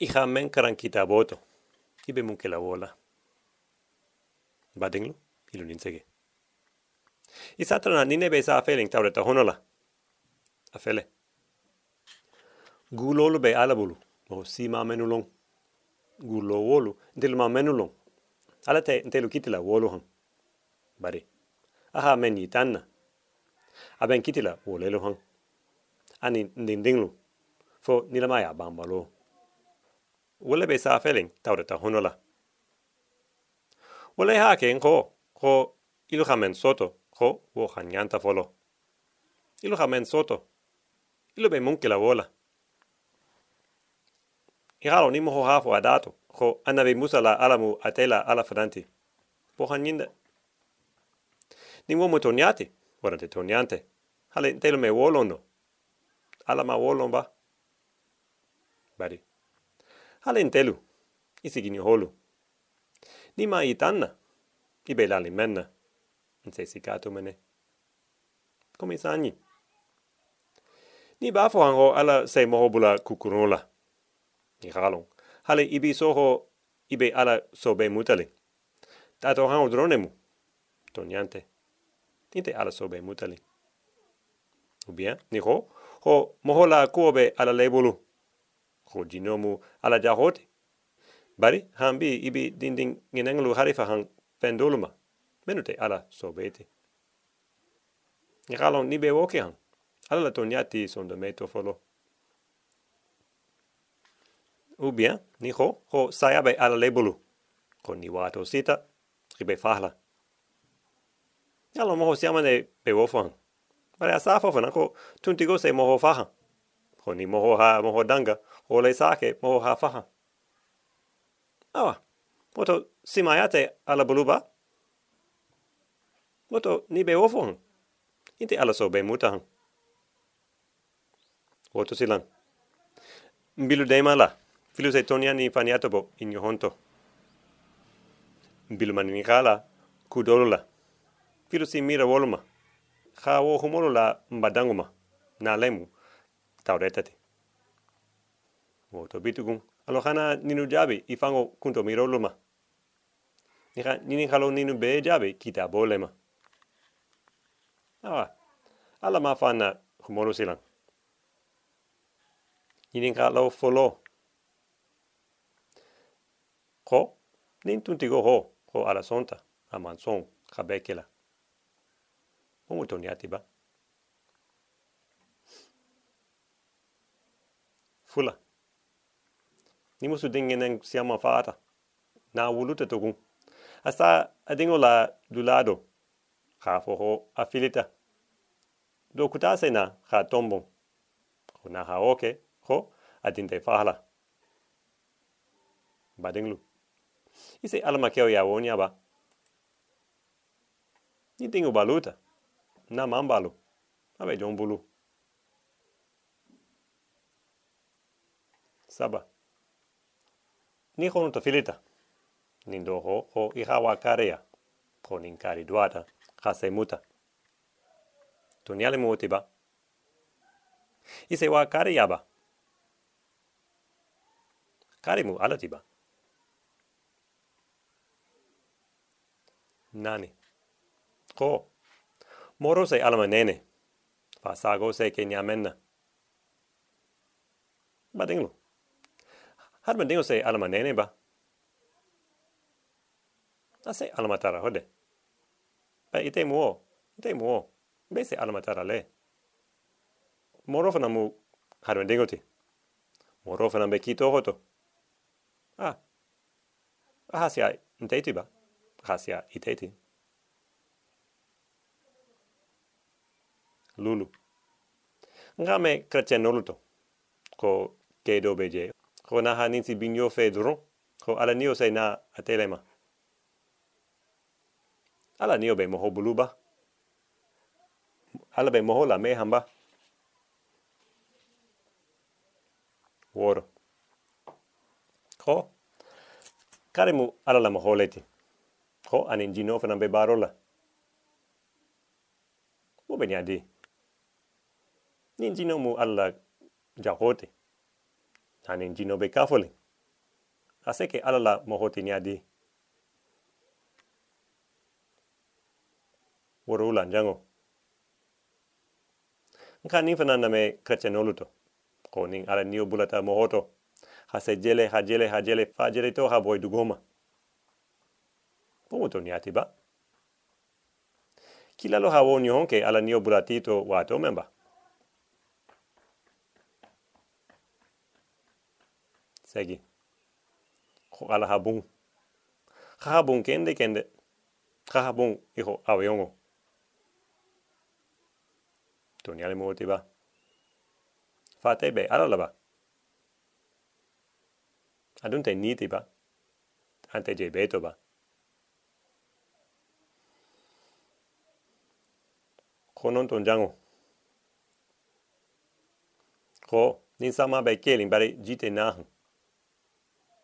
Iha men karan kita boto. Ibe munke la wola. Badinglu, ilu ninsege. Isatrana nine be sa feeling tawreta honola. Afele. Gulolu be alabulu. O sima menulong. Gulo wolu. Ntilu ma menulong. Ala te ntelu kitila wolu hang. Bari. Aha men yitanna. Aben kitila wolelu Wole be sa feeling tawreta honola. Wole ha ke ko ko ilu soto ko wo hanyanta folo. Ilu soto. Ilu be munki la wola. Ihalo ni moho hafo adato ko anabe musala alamu atela ala franti. Po hanyinda. Ni mo toniati, warante toniante. Hale telo me wolono. Ala ma wolon ba. Bari. Hale telu. Isigini holu. Ni ma itanna. Ibe lali menna. Nse sikato mene. Come sanyi. Ni bafo ala se moho bula kukurola. Ni halong. Hale ibi soho ibe ala sobe mutali. Tato hango dronemu. Toniante. Tinte ala sobe mutali. Ubia, ni ho, ho moho la kuobe ala lebulu. Ho jinomu ala jahote. Bari, hambi ibi dinding ngenenglu harifa hang penduluma. Menute ala sobete. Ni halong ni be woke hang. Ala la toniati sondo meto folo. Ubia, ni ho, ho sayabe ala lebulu. Ko ni wato sita, ribe fahla. Yalo moho siama ne pe wofan. Mare asa fofana ko tuntigo se moho faha. Ko ni moho ha moho danga, o le sake moho ha faha. Awa, moto simayate ala buluba? Moto ni be wofan. Inte ala so be mutahan. Woto silan. Mbilu deima la. Filu se tonia ni faniatobo in yo honto. Mbilu mani ni kala kudolo la. Filu si mira woluma. Ka wo humolo la mbadanguma. Na lemu. Tauretati. Woto bitugun. Alo hana ninu jabi ifango kunto miroluma. Nika nini halo ninu be jabi kita bolema. Awa. Ala mafana humolo silang. Nini halo folo. Ko, nin tuntigo ho, ho ala sonta, aman son, kabekela. Omu toniati ba. Fula. Ni musu dingen siama fata. Na wuluta togun. Asa adingo la du lado. Ha fo ho afilita. Do kutase na ha tombon. Ho na ha oke, ho adinte fahala. Badinglu. Ise alama keo ya wonya ba. Ni tingo baluta. Na mambalu. Abe jombulu. Ni hono to filita. Nindo ho ho ihawa karea. Ko ninkari duata. Hase muta. Tuniale muti ba. Ise wa karea ba. Karimu alati ba. Nani. Ko. Moro se alama nene. Fa se ke nyamenna. Ba dinglu. Har man dingo se alama nene ba. A se alama tara hode. Ba ite muo. Ite muo. Be se alama tara le. Moro fana mu har man dingo ti. Moro fana be kito hoto. Ah. Ahasia inteti ba. Ahasia iteti. Lulu. Nga me kretien noluto. Ko kedo beje. Ko naha ninsi binyo fe dron. Ko ala nio se na atelema. Ala nio be moho buluba. Ala be moho la me hamba. Woro. Ko. Karimu ala la moho leti. Ko anin jino fana be barola. Mo benya di. Nin jino mu alla jahote. tanen jinobe kafole aseke alala mohotiniadi woro ula njango nka nin fana name chrétienolu to. Ko nin ala niyo bulata mohoto. Hase jele ha jele ha jele fa jele to ha boy dugoma pomo to niati ba. Kilalo ha wo nyonke ala niyo bulatito wato memba. Segi. Ko ala habung habung kende kende. Habung iho awiongo to ni ale moti ba. Fate be ala laba adun te niti ba. Ante je beto ba. Konon ton jango. Ko ni sama be keling bare jite nahu ko sungu tolo si don ka sigo la. Ko ni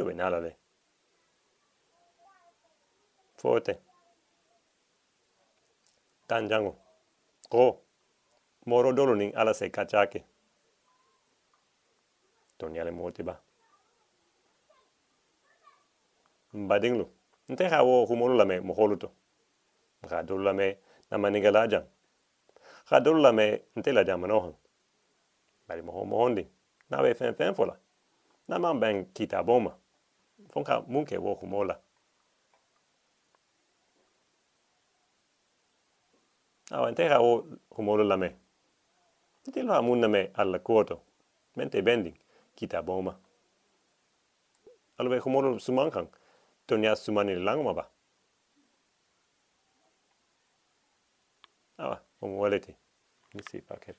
wa atomek. Io ben ala le. Forte. Tanjango. Ko. Moro dolo ning ala se kachake. Toni ale moti ba. Mbadinglu. Nte ha wo moholuto. Ga dolo la me na maniga la jang. Ga dolo la me nte la jang manohan. Bari moho mohondi. Na be fen fen fola. Na man ben kita Fonka munke wo humola. Awa enteha o humola la me. Titi loha munna me alla kuoto. Mente bending kita boma. Alo be humola sumankang. Tonya sumani langma ba. Awa, omuoleti. Nisi paket.